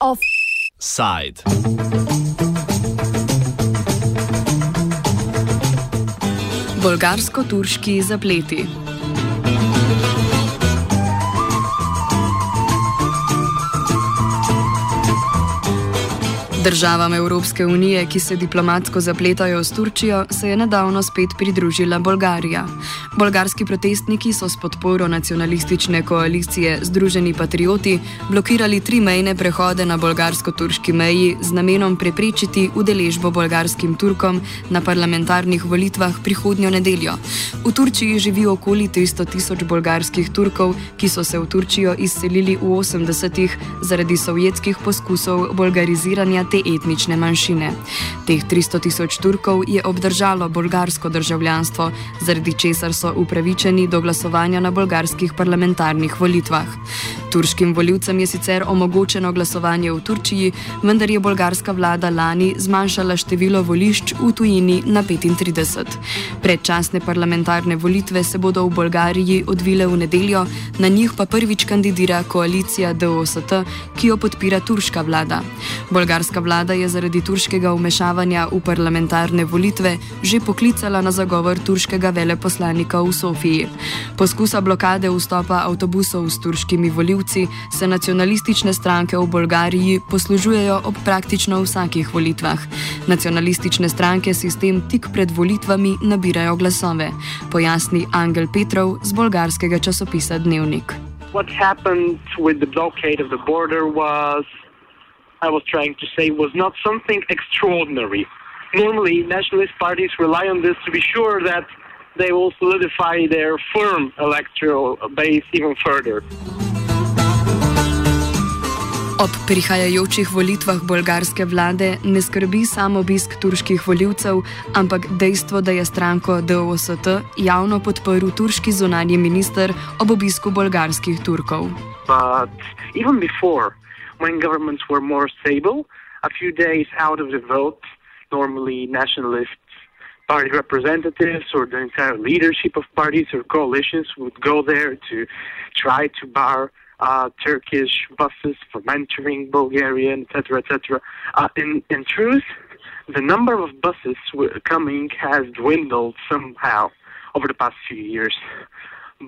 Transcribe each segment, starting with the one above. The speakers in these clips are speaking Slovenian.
Offside. Bolgarsko-turški zapleti. Državam Evropske unije, ki se diplomatsko zapletajo s Turčijo, se je nedavno spet pridružila Bolgarija. Bolgarski protestniki so s podporo nacionalistične koalicije Združeni patrioti blokirali tri mejne prehode na bolgarsko-turški meji z namenom preprečiti udeležbo bolgarskim Turkom na parlamentarnih volitvah prihodnjo nedeljo. V Turčiji živi okoli 300 tisoč bolgarskih Turkov, ki so se v Turčijo izselili v 80-ih zaradi sovjetskih poskusov bolgariziranja te etnične manjšine. Teh 300 tisoč Turkov je obdržalo bolgarsko državljanstvo, zaradi česar so upravičeni do glasovanja na bolgarskih parlamentarnih volitvah. Turškim voljivcem je sicer omogočeno glasovanje v Turčiji, vendar je bolgarska vlada lani zmanjšala število volišč v tujini na 35. Predčasne parlamentarne volitve se bodo v Bolgariji odvile v nedeljo, na njih pa prvič kandidira koalicija DOST, ki jo podpira turška vlada. Bolgarska vlada je zaradi turškega umešavanja v parlamentarne volitve že poklicala na zagovor turškega veleposlanika v Sofiji. Poskusa blokade vstopa avtobusov s turškimi voljivci se nacionalistične stranke v Bolgariji poslužujejo ob praktično vsakih volitvah. Nacionalistične stranke sistem tik pred volitvami nabirajo glasove, pojasni Angel Petrov z bolgarskega časopisa Dnevnik. What happened with the blockade of the border was I was trying to say was not something extraordinary. Normally, nationalist parties rely on this to be sure that they will solidify their firm electoral base even further. Ob prihajajočih volitvah bolgarske vlade ne skrbi samo obisk turških voljivcev, ampak dejstvo, da je stranko DOST javno podporil turški zunanji minister ob obisku bolgarskih Turkov. But even before when governments were more stable, a few days out of the vote, normally nationalist party representatives or the entire leadership of parties or coalitions would go there to try to bar uh, Turkish buses from entering Bulgaria, etc., etc. Uh, in, in truth, the number of buses coming has dwindled somehow over the past few years.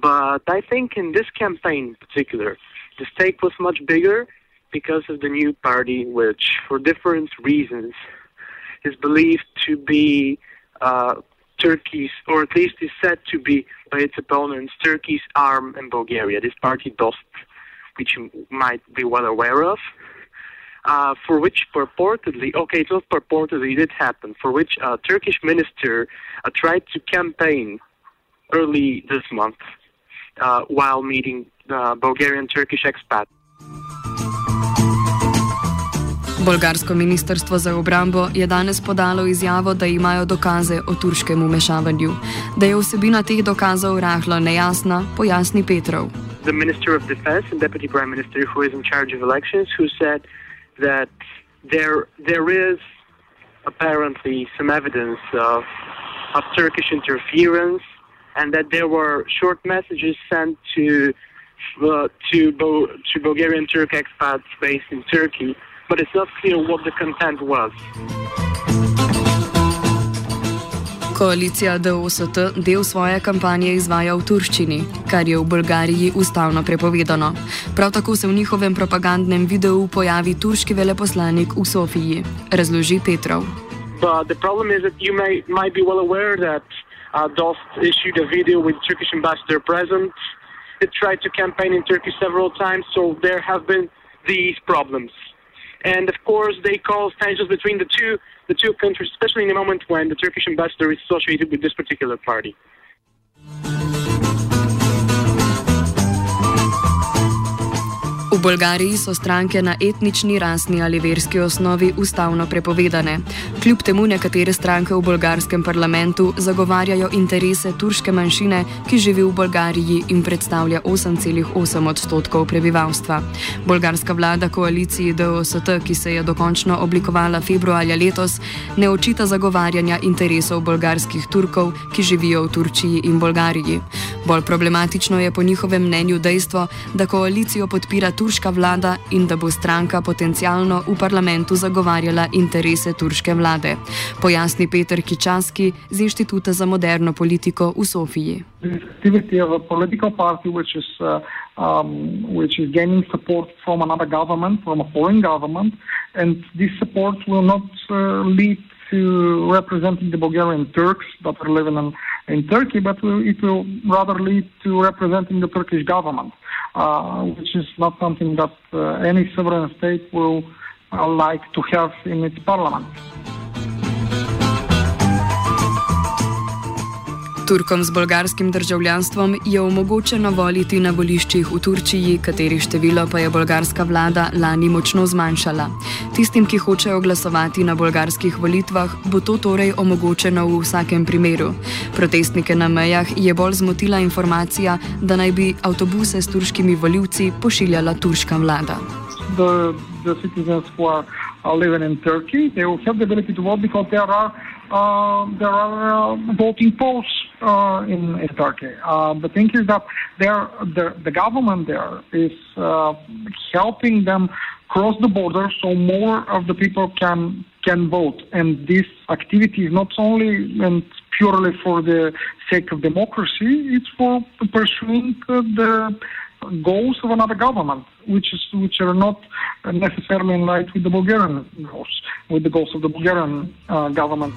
But I think in this campaign in particular, the stake was much bigger because of the new party, which, for different reasons, is believed to be uh, Turkey's, or at least is said to be by its opponents, Turkey's arm in Bulgaria. This party, DOST, which you might be well aware of, uh, for which purportedly, okay, it was purportedly, it did happen, for which a Turkish minister uh, tried to campaign early this month uh, while meeting Bulgarian Turkish expats. Bolgarsko ministrstvo za obrambo je danes podalo izjavo, da imajo dokaze o turškem umešavanju. Da je vsebina teh dokazov rahlo nejasna, pojasni Petrov. The Minister of Defense and Deputy Prime Minister, who is in charge of elections, who said that there there is apparently some evidence of, of Turkish interference and that there were short messages sent to uh, to, Bo- to Bulgarian Turk expats based in Turkey but it's not clear what the content was. Koalicija DOST del svoje kampanje izvaja v turščini, kar je v Bolgariji ustavno prepovedano. Prav tako se v njihovem propagandnem videu pojavi turški veleposlanik v Sofiji, razloži Petrov. The problem is that you may, might be well aware that uh, DOST issued a video with Turkish ambassador present. It tried to campaign in Turkey several times, so there have been these problems. And of course they cause tensions between the two the two countries, especially in the moment when the Turkish ambassador is associated with this particular party. Bolgariji so stranke na etnični, rasni ali verski osnovi ustavno prepovedane. Kljub temu nekatere stranke v bolgarskem parlamentu zagovarjajo interese turške manjšine, ki živi v Bolgariji in predstavlja 8,8 odstotkov prebivalstva. Bolgarska vlada koaliciji DOST, ki se je dokončno oblikovala februarja letos, ne očita zagovarjanja interesov bolgarskih Turkov, ki živijo v Turčiji in Bolgariji. Bolj problematično je po njihovem mnenju dejstvo, da koalicijo podpira turška vlada in da bo stranka potencialno v parlamentu zagovarjala interese turške vlade. Pojasni Peter Kičaski z Inštituta za moderno politiko v Sofiji. Um, which is gaining support from another government, from a foreign government, and this support will not uh, lead to representing the Bulgarian Turks that are living in, in Turkey, but it will rather lead to representing the Turkish government, uh, which is not something that uh, any sovereign state will uh, like to have in its parliament. Turkom z bolgarskim državljanstvom je omogočeno voliti na voliščih v Turčiji, katerih število pa je bolgarska vlada lani močno zmanjšala. Tistim, ki hočejo glasovati na bolgarskih volitvah, bo to torej omogočeno v vsakem primeru. Protestnike na mejah je bolj zmotila informacija, da naj bi avtobuse s turškimi voljivci pošiljala turška vlada. The, the are living in Turkey. They will have the ability to vote because there are uh, there are uh, voting polls uh, in, in Turkey. Uh, the thing is that there, the, the government there is uh, helping them cross the border so more of the people can can vote. And this activity is not only and purely for the sake of democracy; it's for pursuing uh, the goals of another government, which is which are not necessarily in line with the Bulgarian goals, with the goals of the Bulgarian uh, government.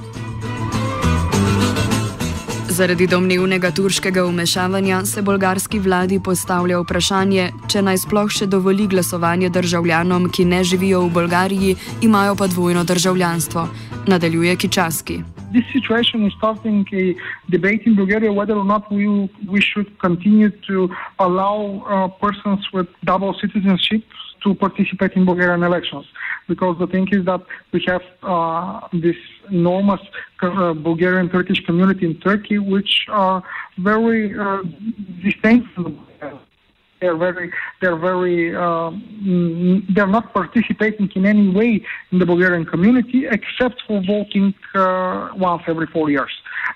Zaradi domnevnega turškega umešavanja se bolgarski vladi postavlja vprašanje, če naj sploh še dovoli glasovanje državljanom, ki ne živijo v Bolgariji, imajo pa dvojno državljanstvo. Nadaljuje Kičaski. this situation is starting a debate in Bulgaria whether or not we we should continue to allow uh, persons with double citizenship to participate in Bulgarian elections. Because the thing is that we have uh, this enormous uh, Bulgarian Turkish community in Turkey, which are very uh, distinct they're very, they're very, um, they're not participating in any way in the Bulgarian community except for voting uh, once every four years.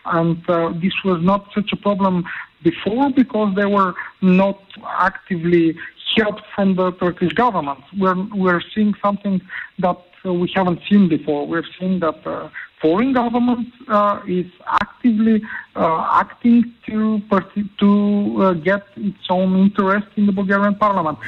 And uh, this was not such a problem before because they were not actively helped from the Turkish government. We're, we're seeing something that uh, we haven't seen before. We've seen that uh, foreign government uh, is actively uh, acting to to get its own interest in the Bulgarian parliament.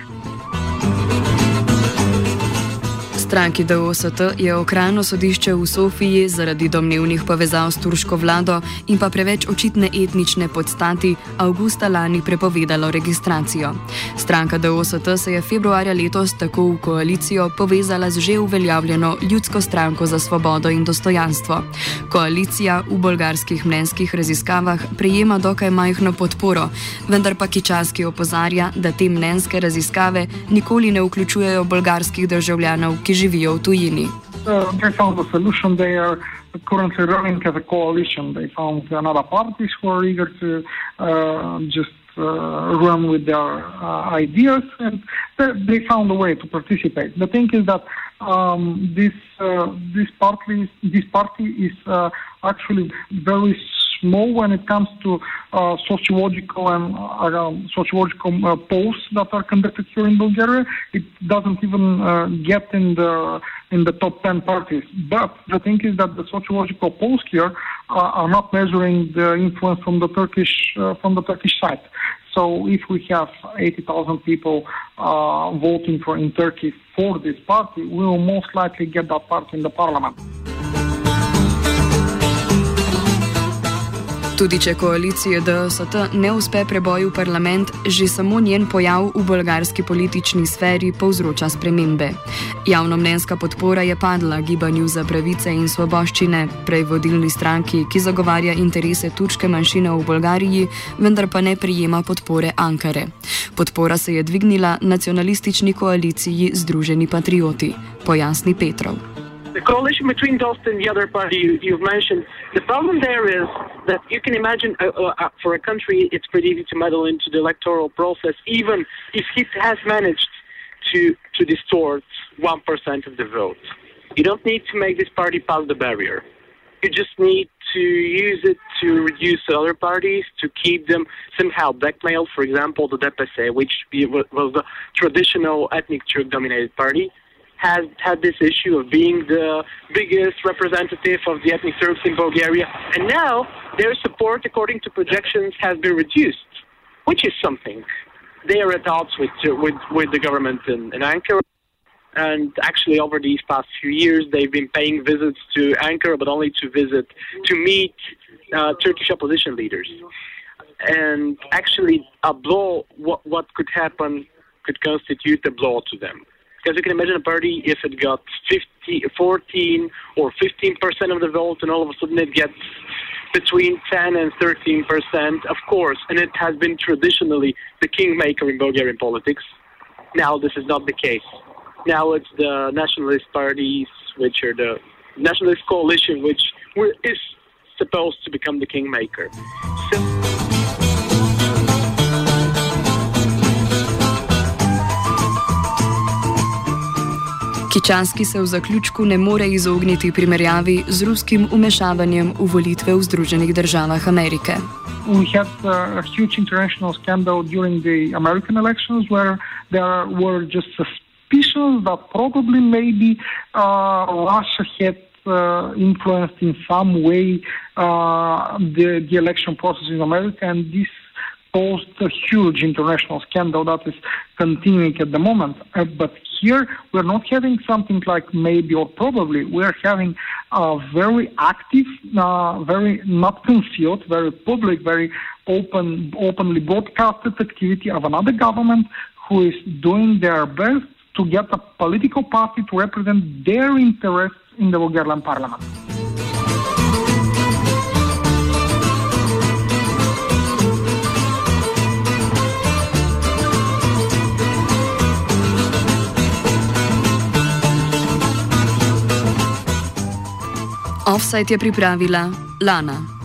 Stranki DOST je okrajno sodišče v Sofiji zaradi domnevnih povezav s turško vlado in pa preveč očitne etnične podstati avgusta lani prepovedalo registracijo. Stranka DOST se je februarja letos tako v koalicijo povezala z že uveljavljeno Ljudsko stranko za svobodo in dostojanstvo. Koalicija v bolgarskih mnenjskih raziskavah prejema dokaj majhno podporo, vendar pa Kičaski opozarja, da te mnenjske raziskave nikoli ne vključujejo bolgarskih državljanov, ki živijo v tujini. They found a solution. They are currently running as a coalition. They found another parties who are eager to uh, just uh, run with their uh, ideas, and they found a way to participate. The thing is that um, this uh, this party this party is uh, actually very small when it comes to uh, sociological and uh, sociological uh, polls that are conducted here in Bulgaria. It doesn't even uh, get in the in the top 10 parties. But the thing is that the sociological polls here are not measuring the influence from the Turkish uh, from the Turkish side. So if we have 80,000 people uh, voting for in Turkey for this party, we will most likely get that party in the parliament. Tudi če koalicije DST ne uspe preboj v parlament, že samo njen pojav v bolgarski politični sferi povzroča spremembe. Javnomnenjska podpora je padla gibanju za pravice in svoboščine, prej vodilni stranki, ki zagovarja interese turške manjšine v Bolgariji, vendar pa ne prijema podpore Ankare. Podpora se je dvignila nacionalistični koaliciji Združeni patrioti, pojasni Petrov. the coalition between Dost and the other party you, you've mentioned, the problem there is that you can imagine uh, uh, uh, for a country it's pretty easy to meddle into the electoral process, even if he has managed to, to distort 1% of the vote. You don't need to make this party pass the barrier. You just need to use it to reduce other parties, to keep them somehow blackmailed. For example, the DPS, which was the traditional ethnic Turk dominated party has had this issue of being the biggest representative of the ethnic Serbs in Bulgaria, and now their support, according to projections, has been reduced, which is something. They are at odds with with, with the government in, in Ankara. And actually, over these past few years, they've been paying visits to Ankara, but only to visit, to meet uh, Turkish opposition leaders. And actually, a blow, what, what could happen, could constitute a blow to them. Because you can imagine a party if it got 50, 14 or 15 percent of the vote, and all of a sudden it gets between 10 and 13 percent, of course, and it has been traditionally the kingmaker in Bulgarian politics. Now this is not the case. Now it's the nationalist parties, which are the nationalist coalition, which is supposed to become the kingmaker. So Kičanski se v zaključku ne more izogniti primerjavi z ruskim umešavanjem v volitve v Združenih državah Amerike. We had uh, a huge international scandal during the American elections where there were just suspicions that probably maybe uh, Russia had uh, influenced in some way uh, the, the election process in America, and this caused a huge international scandal that is continuing at the moment. Uh, but here we're not having something like maybe or probably. We're having a very active, uh, very not concealed, very public, very open, openly broadcasted activity of another government who is doing their best to get a political party to represent their interests in the Bulgarian parliament. Offside je pripravila Lana.